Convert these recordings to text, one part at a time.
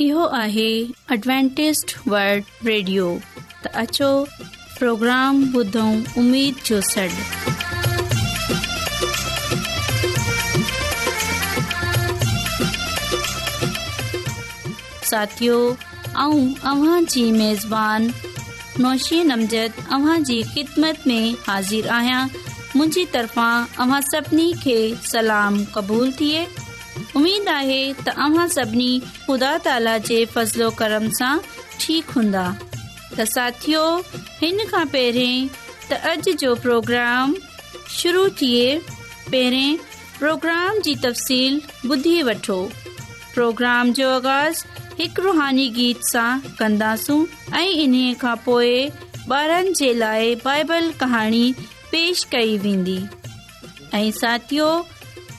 इहो आहे Adventist world radio त अचो प्रोग्राम ॿुधऊं उमेद जो सॾु साथियो ऐं अव्हांजी मेज़बानी नौशी नमज़दवां जी ख़िदमत में हाज़िर आहियां मुंहिंजी तरफ़ां अव्हां सभिनी खे सलाम क़बूलु थिए उमेद आहे सभिनी ख़ुदा ताला जे फज़लो कर्म ठीकु हूंदा त साथ हिन खां पहिरीं त जो शुरू थिए पहिरें प्रोग्राम जी तफ़सील ॿुधी वठो प्रोग्राम जो आगाज़ हिकु रुहानी गीत सां कंदासूं ऐं इन्हीअ खां पोइ ॿारनि जे लाइ बाइबल कहाणी पेश कई वेंदी ऐं साथियो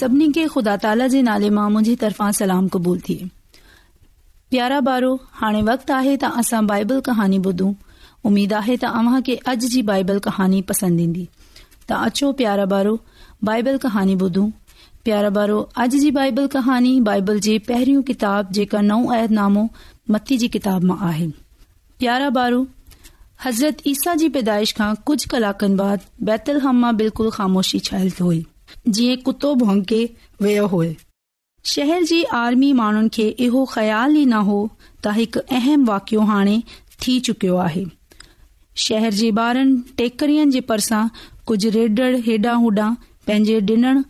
सभिनी खे खुदा ताला जे नाले मां मुझी तरफ़ा सलाम क़बूल थी प्यारा ॿारो हाणे वक्तु आहे त असां बाइबल कहानी ॿुधू उमीद आहे त अव्हां खे अॼु जी बाइबल कहानी पसंद ईंदी त अचो प्यारा ॿारो बाइबल कहानी ॿुधू प्यारा ॿारो अॼु जी बाइबल بائبل बाइबल जी पहरी किताब जेका नओं ऐदनामो मथी जी किताब मां आहे प्यारा ॿारो हज़रत ईसा जी पैदाइश खां कुझ कलाकनि बाद बैतमा बिल्कुलु ख़ामोशी छायल थो जीअं कुतो भोंके वियो हो शहर जे आर्मी माण्हुनि खे इहो ख़्याल ई न हो त हिकु अहम वाकियो हाणे थी चुकियो आहे शहर जे ॿारनि टेकरियन जे परिस कुझु रेडड़ हेॾां होॾां पंहिंजे डि॒न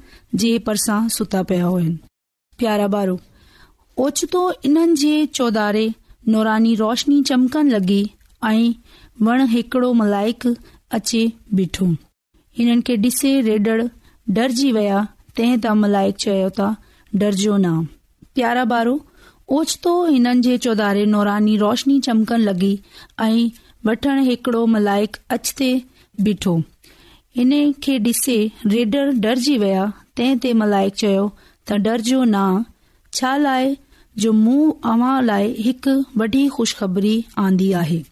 जे परसां सुता पिया होन प्यारा ॿारो ओचितो इन्हनि जे चौधारे नौरानी रोशनी चमकण लॻी ऐं वण हिकड़ो मलाइक अचे बीठो इन्हनि खे ॾिसे रेडड़ डरजी वया तंहिं त मलाइक चयो त डरजो न प्यारा बारो ओचितो हिननि जे चौधारे नौरानी रोशनी चमकण लॻी ऐं वठण हिकड़ो मलाइक अचते बीठो हिन खे डि॒से रेडर डरजी वया तंहिं ते मलाइक चयो त डरजो न छा लाइ जो मूं अव्हां लाइ हिकु वॾी खु़शख़बारी आंदी आहे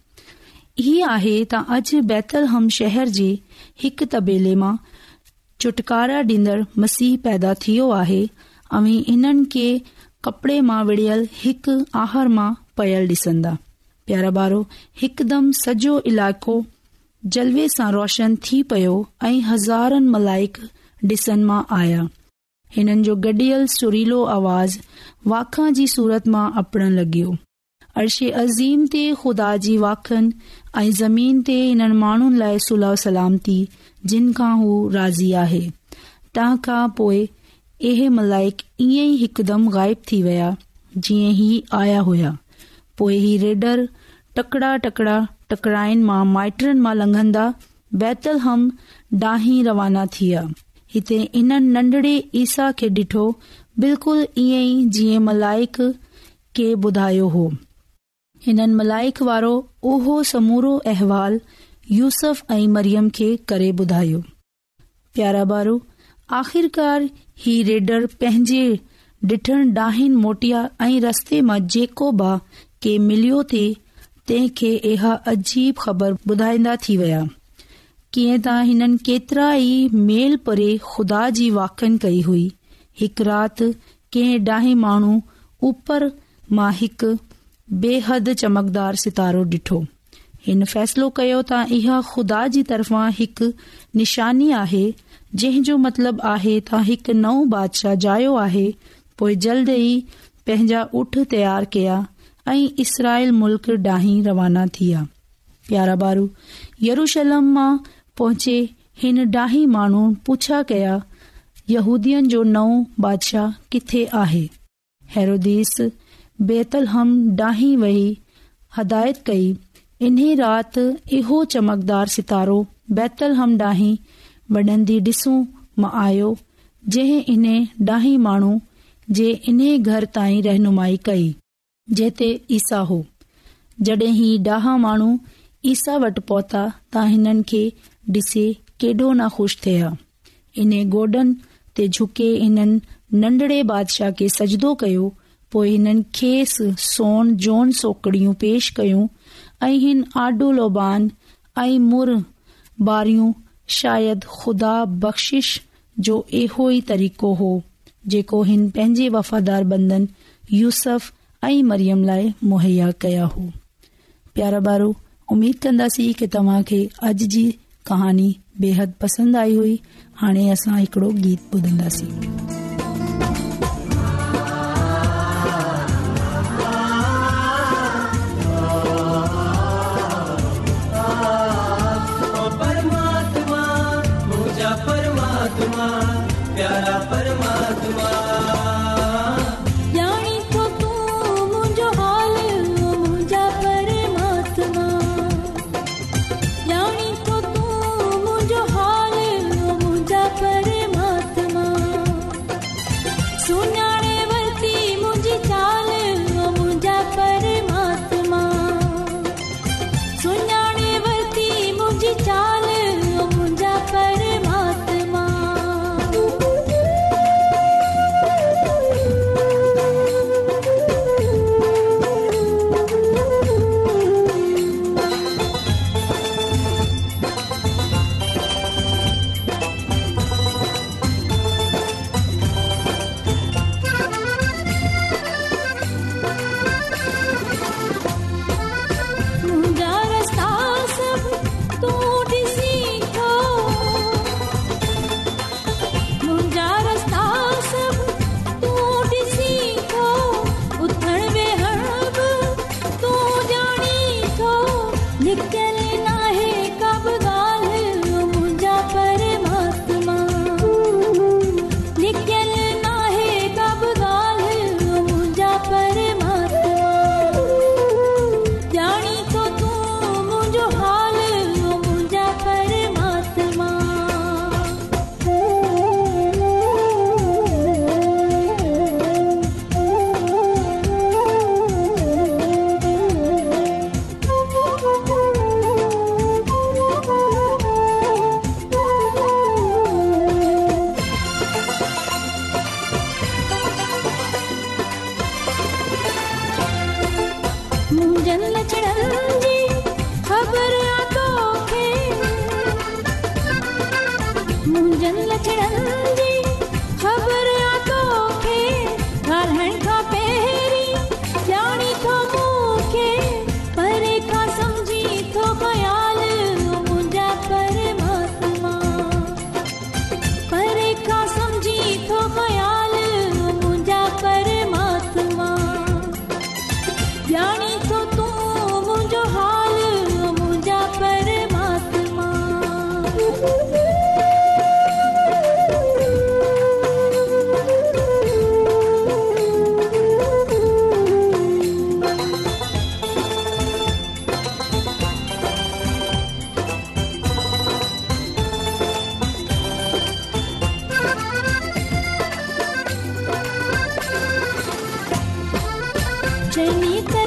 ही आहे त अॼु बैतल हम शहर जे हिकु तबेले मां छुटकारा ॾींदड़ मसीह पैदा थियो आहे ऐं इन्हनि खे कपड़े मां विड़ियल हिकु आहार मां पयल डि॒संदा प्यारा पारो हिकदमि सॼो इलाइक़ो जलवे सां रोशन थी पियो ऐं हज़ारनि मलाइक ॾिसण मां आया हिननि जो गडि॒यल सुरीलो आवाज़ वाखा जी सूरत मां अपनणु लॻियो अर्श अज़ीम ते खुदा जी वाखन ऐं ज़मीन ते हिननि माण्हुनि लाइ सुलह सलामती जिन खां हू राज़ी आहे तहां खां पोइ ए मलाइक ईअ ई हिकदमि ग़ाइब थी वया जीअं ही आया हुआ पोइ ही रेडर टकड़ा टकड़ा टकराइनि मां माइटरनि मां लंघन्दा बैतल हम डाही रवाना थिया हिते इन्हनि नंढड़े ईसा खे डि॒ठो बिल्कुल ईअं ई जिअ मलाइक के ॿुधायो हो हिननि मलाइक वारो उहो समूरो अहिवाल यूस ऐं मरियम खे करे ॿुधायो प्यारा बारो आख़िरकार ही रेडर पंहिंजे डि॒ठण डाहिन मोटिया ऐं रस्ते मां जेको बा के मिलियो थे तंहिंखे इहा अजीब ख़बर ॿुधाईंदा थी विया कीअं ता हिननि केतिरा ई मेल पढ़े खुदा जी वाकन कई हुई हिकु राति के डाहे माण्हू ऊपर मां हिकु बेहद चमकदार सितारो डि॒ठो हिन फैसलो कयो त इहा ख़ुदा जी तरफ़ां हिकु निशानी आहे जंहिंजो मतिलब आहे त हिकु नओ बादशाह जायो आहे पोए जल्द ई पंहिंजा ऊठ तयार कया ऐं इसराईल मुल्क़ ॾाही रवाना थी प्यारा बारू यरूशलम मां पहुचे हिन ॾाही माण्हू पुछा कया यूदीन जो नओ बादिशाह किथे आहे हैरोदीस बेतल हम डाही वही हदायत कई इन्हे रात इहो चमकदार सितारो बेतल हम डाही वडन्दी डिसू मां आयो जंहिं इन्हे डाही माण्हू जे इन्हे घर ताईं रहनुमाई कई जेते ईसा हो ही जडे॒ डनू ईसा वटि पोहता त हिननि खे डि॒से केॾो न ख़ुश थिया इन्हे गोडन ते झुके इन नंढड़े बादशाह खे सजदो कयो पोइ हिननि खेसि सोन जोन सोकड़ियूं पेश कयूं ऐं हिन आडो लोबान ऐं मुर बारियूं शायदि खुदा बख़्शिश जो अहिड़ो ई तरीक़ो हो जेको हिन पंहिंजे वफ़ादार बंदन यूसफ ऐं मरियम लाइ मुहैया कया हो प्यारा बारो उमेद कंदासीं की तव्हां खे अॼु जी कहानी बेहद पसंदि आई हुई हाणे असां हिकड़ो गीत ॿुधंदासीं జన్మ చెడల్ जनिता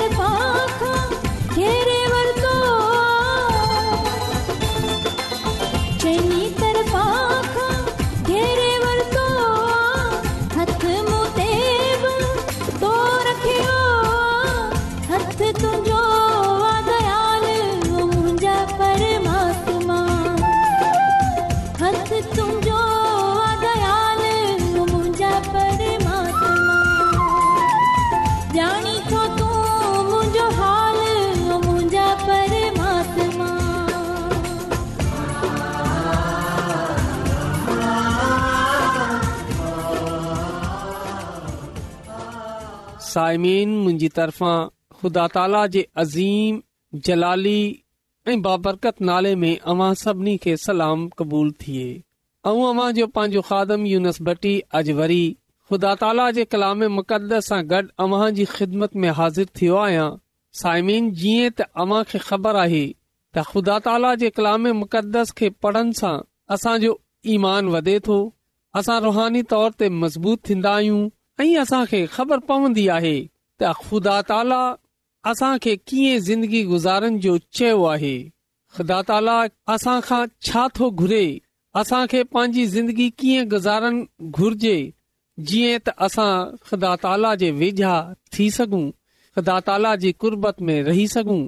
साइमिन मुंहिजी तरफ़ां ख़ुदा ताला जे अज़ीम जलाली ऐं बाबरकत नाले में अव्हां सभिनी खे सलाम क़बूल थिए ऐं अवां जो पांजो खादम यूनस भटी अॼु वरी ख़ुदा ताला जे कलाम मुक़दस सां गॾु अव्हां जी ख़िदमत में हाज़िर थियो आहियां साइमिन जीअं त अव्हां खे ख़बर आहे त ख़ुदा ताला जे कलाम मुक़दस खे पढ़ण सां असांजो ईमान वधे थो असां रुहानी तौर ते मज़बूत थींदा आहियूं असां खे ख़बर पवंदी आहे त ख़ुदा ताला असां खे कीअं ज़िंदगी गुज़ारण जो चयो आहे ख़ुदा ताला असांखां छा थो घुरे असांखे पंहिंजी ज़िंदगी कीअं गुज़ारनि जीअं त असां ख़ुदा ताला जे वेझा थी सघूं ख़ुदा ताला जी कुर्बत में रही सघूं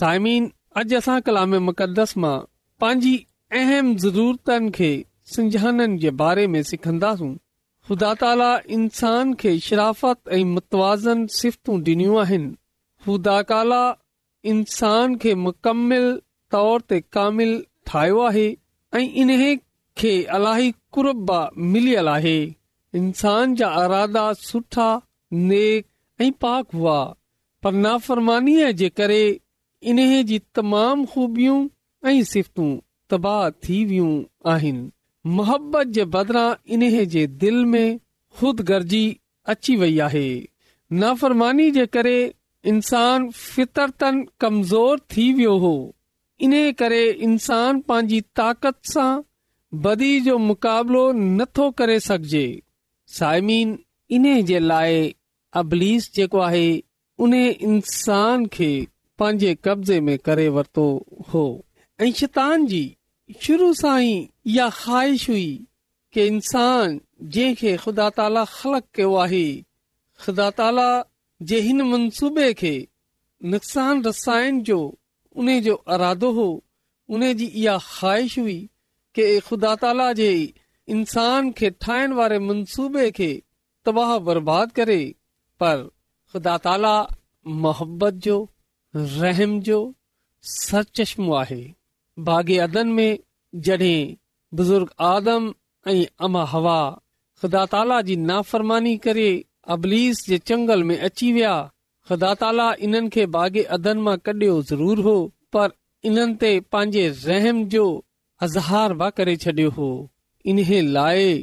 सायमीन अॼु असां कलाम मुक़दस मां पंहिंजी अहम ज़रूरतनि खे संझाननि जे बारे में सिखन्दासूं ख़ुदा ताला इंसान खे शराफ़त ऐं मुतवाज़न सिफ़तूं डि॒नूं आहिनि ख़ुदा ताला इंसान खे मुकमिल तौर ते कामिल ठाहियो आहे ऐं इन खे अला मिलियल आहे इंसान जा अरादा सुठा नेक ऐं पाक हुआ पर नाफ़रमानी जे करे इन्हे जी तमामु ख़ूबियूं ऐं सिफ़तू तबाह थी वियूं आहिनि मुहबत जे बदिरांने जे दिल में ख़ुदि गर्जी अची वई आहे नाफ़रमानी जे करे इंसान फितरतन कमज़ोर थी वियो हो इन करे इंसान पांजी ताक़त सां बदी जो मुक़ाबलो नथो करे सघजे सायमीन इन जे लाइ अबलीस जेको आहे उन इंसान खे पंहिंजे कब्ज़े में करे वरतो हो ऐ शतान जी शुरू श ख़्वाहिश हुई के इंसान जंहिंखे ख़ुदा ताला ख़ल कयो आहे ख़ुदा ताला जे हिन मनसूबे खे नुक़सान रसाइण जो उन जो अरादो हो उन जी इहा ख़्वाहिश हुई के ख़ुदा ताला जे इंसान खे ठाहिण वारे मनसूबे खे तबाह बर्बाद करे पर ख़ुदा ताला मोहबत जो रहम जो सर चश्मो आहे बागे अदन में अज़ारे छडि॒यो इन लाइ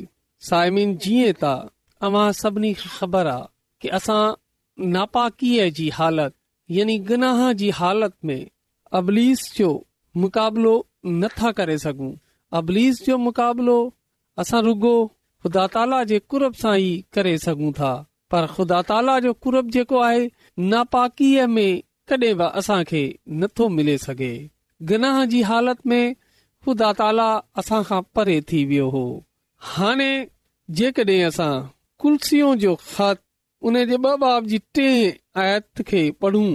साइमिन जीअं तव्हां सभिनी खे ख़बर आहे की असां नापाकीअ जी हालत यानी गनाह जी हालत में अबलिस जो मुक़ाबलो नथा करे सघूं ख़ुदा ताला जो नापाकीअ में नथो मिले सघे गनाह जी हालत में ख़ुदा ताला असां खां परे थी वियो हो हाणे जेकॾहिं पढ़ूं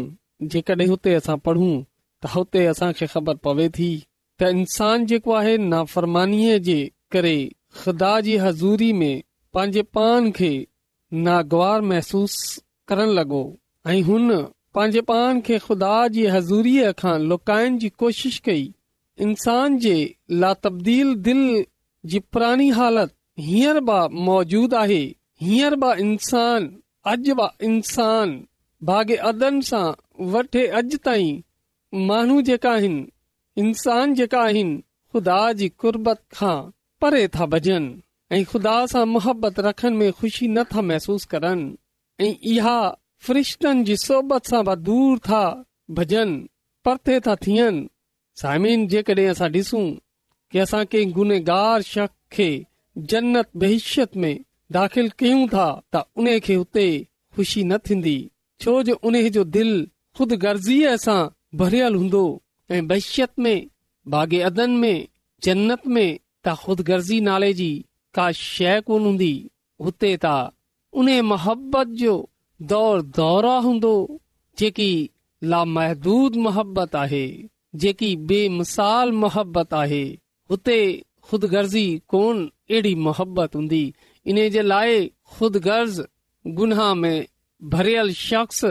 जेकॾहिं हुते असां पढ़ूं त हुते असां ख़बर पवे थी त इंसान जेको आहे नाफ़रमानी जे करे ख़ुदा जी हज़ूरी में पंहिंजे पान खे नागवार महसूस करण लॻो ऐं हुन पंहिंजे पाण खे ख़ुदा जी हज़ूरीअ खां लुकाइण जी कोशिश कई इंसान जे ला तब्दील दिल जी पुरानी हालत हींअर बा मौजूद आहे हींअर बा इंसान अॼु बा इंसान भाग अदन सां वठे अॼु ताईं माण्हू जेका आहिनि इंसान जेका आहिनि ख़ुदा जी कुर्बत खां परे था भॼन ऐं ख़ुदा सां मुहबत रखनि में ख़ुशी नथा महसूस करनि ऐं इहा फरिश्तनि जी सोहबत सां दूर था भॼन परते था थियनि साइमिन जेकॾहिं असां ॾिसूं कि असां कंहिं गुनहगार शख खे जन्नत बहिशियत में दाख़िल कयूं था त उन खे हुते ख़ुशी न थींदी छो जो उन जो दिलि ख़ुदि गर्ज़ीअ सां भरियल हूंदो ऐं बहियत में अदन में जन्नत में त ख़ुदि गर्ज़ी नाले जी का शइ कोन हूंदी हुते त उन मोहबत जो दौर दौरा हूंदो जेकी लामहदूद मोहबत आहे जेकी बेमिसाल मोहबत आहे हुते ख़ुदि गर्ज़ी कोन अहिड़ी मोहबत हूंदी इन जे लाइ खुद गर्ज़ गुनाह में भरियल शख्स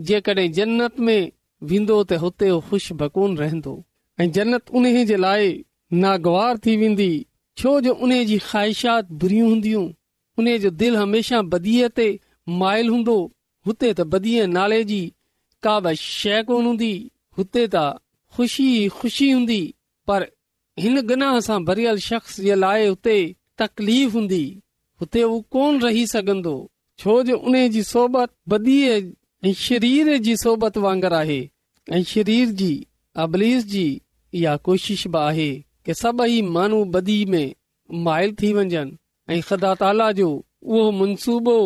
जे जन्नत में वेंदो त हुते ख़ुश भकुन रहंदो ऐं जन्नत उन जे लाइ नागवार थी वेंदी छो जो उन जी ख़्वाहिशातियूं उन जो दिलि جو बदीअ ते मायल हूंदो हुते त बदीअ नाले जी का बि शइ कोन हूंदी हुते त ख़ुशी ई खु़शी हूंदी पर हिन गना सां भरियल शख़्स जे लाइ हुते तकलीफ़ हूंदी हुते उहो कोन रही सघंदो छो जो उन जी सोबत शरीर जी सोबत वांगर आहे ऐं शरीर जी جی जी इहा कोशिश बि आहे के सभी میں बदी माइल थी वञनि ऐं ख़दा ताला जो उहो मनसूबो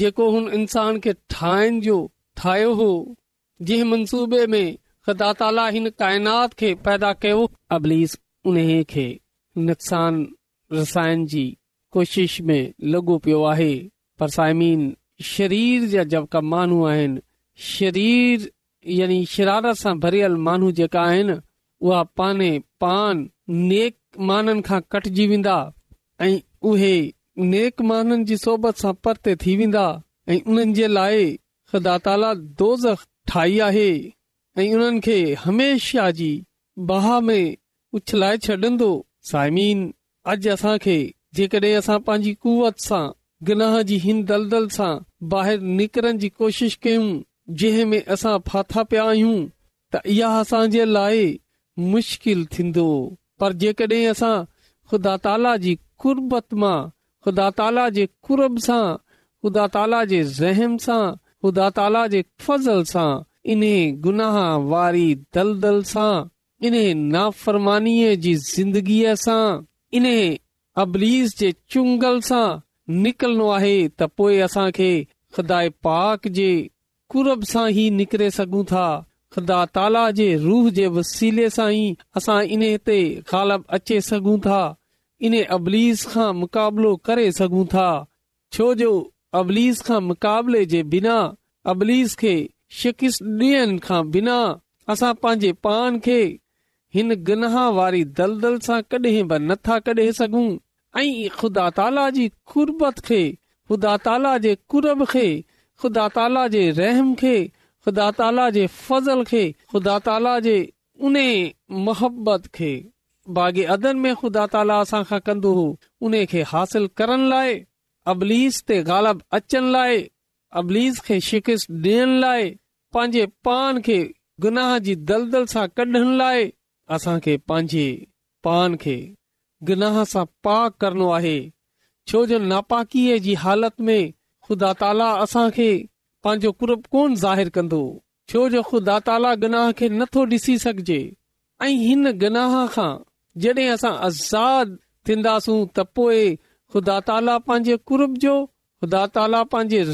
जेको हुन इन्सान खे ठाहिण जो ठाहियो हो जंहिं मनसूबे में ख़दा ताला हिन काइनात खे पैदा कयो अबलीस उन खे नुक़सान रसाइण जी कोशिश में लॻो पियो आहे पर साइमीन शरीर जा जेका माण्हू आहिनि शरीर शिरा भरियल माण्हू जेका आहिनि उहा पाने पान नेक माननि खां कटजी वेंदा ऐं उहे नेक माननि सां परते थी वेंदा ऐ ठाही आहे ऐ उन खे हमेशा जी बहा में उछलाए छॾंदो साइमीन अॼ असां खे जेकॾहिं असां पंहिंजी कुवत सां गनाह जी हिंद दलदल सां बाहिरि निकरण जी कोशिश कयूं जंहिं में असां फाथा पया आहियूं त इहा असां जे लाइ मुश्किल थींदो पर जेकॾहिं असां ख़ुदा ताला जीदा ख़ुदा ख़ुदा सां इन गुनाह वारी दल दल सां इन नाफ़रमानी जी ज़िंदगीअ सां इन अबरीज़ जे चुंगल सां निकलनो आहे त पोए असां खे ख़ुदा पाक जे कुरब सां ई निकिरे सघूं था ख़ुदा ताला जे रूह जे वसीले करे सघूं था छोजो मुक़ाबले जे बिना अबलीस खे श बिना असां पंहिंजे पान खे हिन गनाह वारी दलदल सां कॾहिं बि नथा कढे सघूं ऐं ख़ुदा ताला जी कुरबत खे ख़ुदा ताला जे कुरब खे ख़ुदा ताला जे रहम खे ख़ुदा ताला जे ख़ुदा ताला मोहबत खे अबलीस खे शिक लाइ पंहिंजे पान खे गुनाह जी दलदल सां कढण लाइ असां खे पंहिंजे पान खे गुनाह सां पाक करणो आहे छो जो नापाकीअ जी हालत में ख़ुदा ताला असांखे पंहिंजो कुरब कोन ज़ाहिर कंदो छो जो ख़ुदा तालाह खे नथो ॾिसी सघजे ऐं जॾहिं असां आज़ादु थींदासूं ख़ुदा ताला पंहिंजे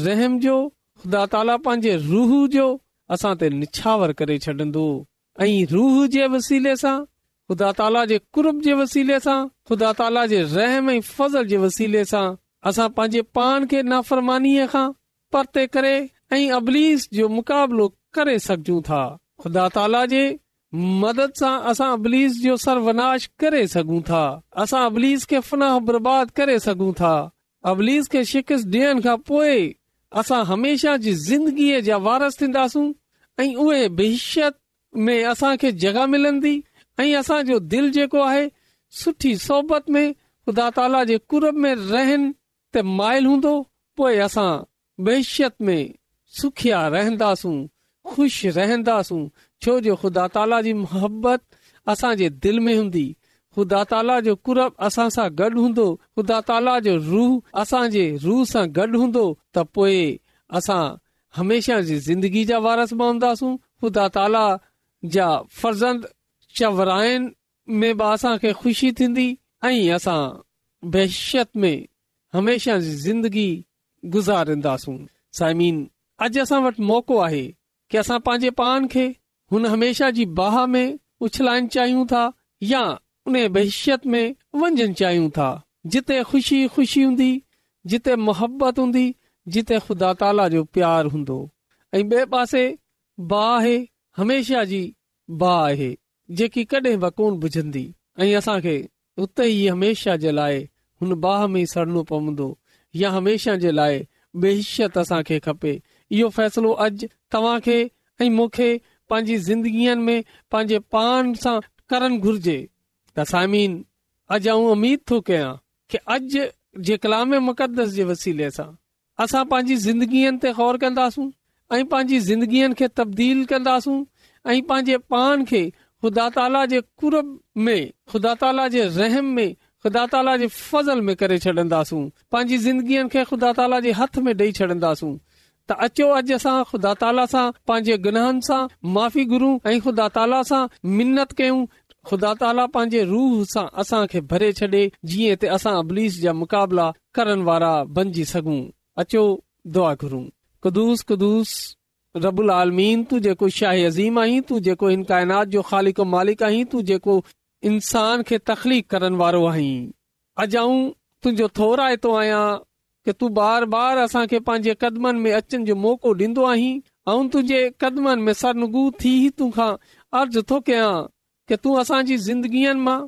रहम जो ख़ुदा ताला पंहिंजे रुह जो असां ते निछावर करे छॾंदो ऐं रूह जे वसीले सां ख़ुदा ताला जे कुरब जे वसीले सां ख़ुदा ताला जे रहम ऐं वसीले सां असां पांजे पान खे नाफ़रमानी खां परते करे ऐं अबलीस जो मुक़ाबलो करे सघूं था ख़ुदा ताला जे मदद सां असां अबलीस जो सर्वनाश करे सघूं था असां अबलीस के फनाह बर्बाद करे सघूं था अबलीस खे शिकस्त ॾियण खां पोइ असां हमेशा जी ज़िंदगीअ जा वारस थींदासूं उहे बहिशियत में असां खे जॻह मिलंदी ऐं असांजो दिल जेको आहे सुठी सोबत में ख़ुदा ताला जे कुरब में रहन माइल हूंदो पोएं असां बहिशियत में रूह सां गॾ हूंदो त पोए असां हमेशा जे ज़िंदगी जा वारस बि ख़ुदा ताला जा फर्ज़ंद चवरायन में बि असांखे खु़शी थींदी ऐं असां में हमेशा जी ज़िंदगी गुज़ारींदासूं साइमीन अॼु असां वटि मौको आहे कि असां पंहिंजे पान खे हुन हमेशा जी बाह में उछलाइण चाहियूं था या उन बहिष्यत में वञणु चाहियूं था जिते ख़ुशी ख़ुशी हूंदी जिते मुहबत हूंदी जिते ख़ुदा ताला जो प्यार हूंदो ऐ बे पासे भा आहे हमेशा जी भा आहे जेकी कॾहिं बि कोन बुझंदी ऐं असां खे उते ई हमेशह जे लाइ हुन बाह में सड़नो पवंदो या हमेशा जे लाइ बेहशियत खपे इहो फैसलो अॼु तव्हां खे पांजी ज़िंदगीअ करणु घुर्जे उमीद थो कया के अॼ जेकलाम मुकदस जे वसीले सां असां पंहिंजी ज़िंदगीअ ते गौर कंदासूं पांजी ज़िंदगीअ खे तब्दील कंदासूं ऐं पंहिंजे पान खे ख़ुदा ताला जे कुर में ख़ुदा ताला जे रहम में ख़ुदा ताला जे करे छॾंदासूं पंहिंजी ज़िंदगीअ खे अचो अॼु असां ख़ुदा ताला सां कयूं ख़ुदा ताला पंहिंजे रूह सां असांखे भरे छॾे जीअं असां अबलीस जा मुक़ाबला करण वारा बनजी सघूं अचो दुआ घुरूं रबुल आलमीन तू जेको शाही अज़ीम आहीं तू जेको इन काइनात जो खालिक मालिक आहीं तू जेको इंसान खे तखलीफ़ करण वारो आहीं अॼु आऊं तुंहिंजो थोर आ तू बार बार असां खे पंहिंजे कदमनि में अचनि जो मौको डन्दो आहीं अऊं तुंहिंजे कदमनि में सरनगू थी ई तोखा अर्ज़ थो कया के तू असांजी ज़िंदगियुनि मां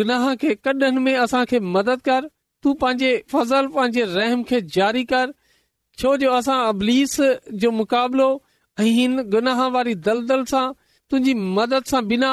गुनाह खे कॾनि में असां मदद कर तू पांजे फज़ल पांजे रहम खे जारी कर छो जो असां अबलीस जो मुक़ाबलो अन गुनाह वारी दलदल सां तुंहिंजी मदद सां बिना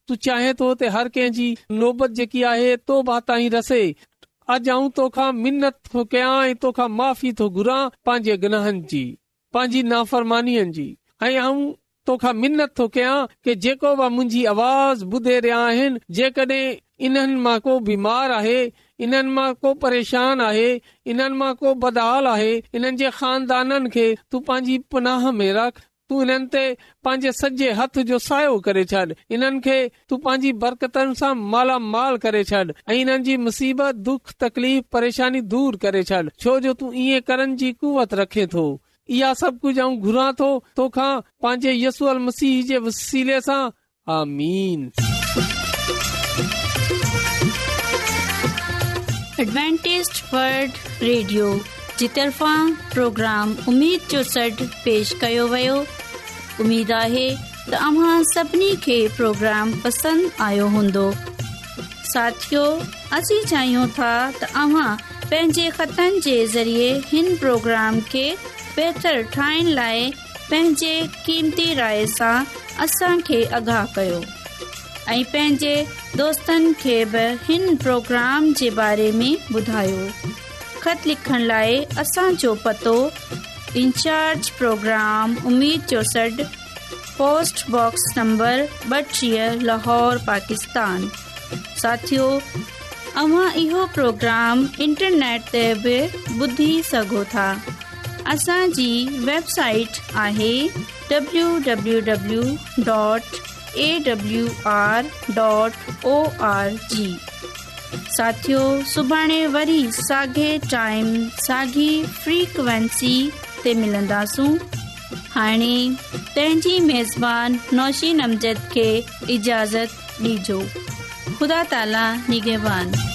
तू चाहे थो त हर कंहिंजी नोबत जेकी आहे तो ताईं रसे अॼ आउं तोखा मिनत थो कयां ऐं तोखा माफ़ी थो घुरा पंहिंजे गनहनि जी पंहिंजी नाफ़रमानी जी ऐ आऊं तोखा मिनत थो कयां कि जेको बि मुंहिंजी आवाज़ ॿुधे रहिया आहिनि जेके इन्हनि मां को बीमार आहे इन्हनि मां को परेशान आहे इन्हनि मां को बदहाल आहे इन्हनि जे ख़ानदाननि खे तूं में रख तूं हिननि ते पंहिंजे सॼे सायो करे छॾ हिन खे पंहिंजी बरकताल करे छॾ ऐं इन्हनि जी मुसीबत परेशानी दूर करे छॾ छो जो तू ईअं करण जी कुवत रखे थो इहा सभु कुझु अऊं घुरा थो पंहिंजे यसूल मसीह जे वसीले सां हामीन जी तरफ़ां प्रोग्राम उमेद जो सॾु पेश कयो वियो उमेदु आहे त अ सभिनी खे प्रोग्राम पसंदि आयो हूंदो साथियो असीं चाहियूं था त अव्हां ज़रिए हिन प्रोग्राम खे बहितरु ठाहिण लाइ क़ीमती राय सां असांखे आगाह कयो ऐं पंहिंजे दोस्तनि प्रोग्राम जे बारे में बखत लिखण लाइ असांजो पतो इंचार्ज प्रोग्राम उमीद चौस पोस्टबॉक्स नंबर ॿटीह लाहौर पाकिस्तान साथियो तव्हां इहो प्रोग्राम इंटरनेट ते बि ॿुधी सघो था असांजी वेबसाइट आहे डबलूंबलू साथियो सुभाणे वरी साॻे टाइम साॻी फ्रीक्वेंसी ते मिलंदासूं हाणे तंहिंजी मेज़बान नौशी नमज़द खे इजाज़त ॾिजो ख़ुदा ताला निगवान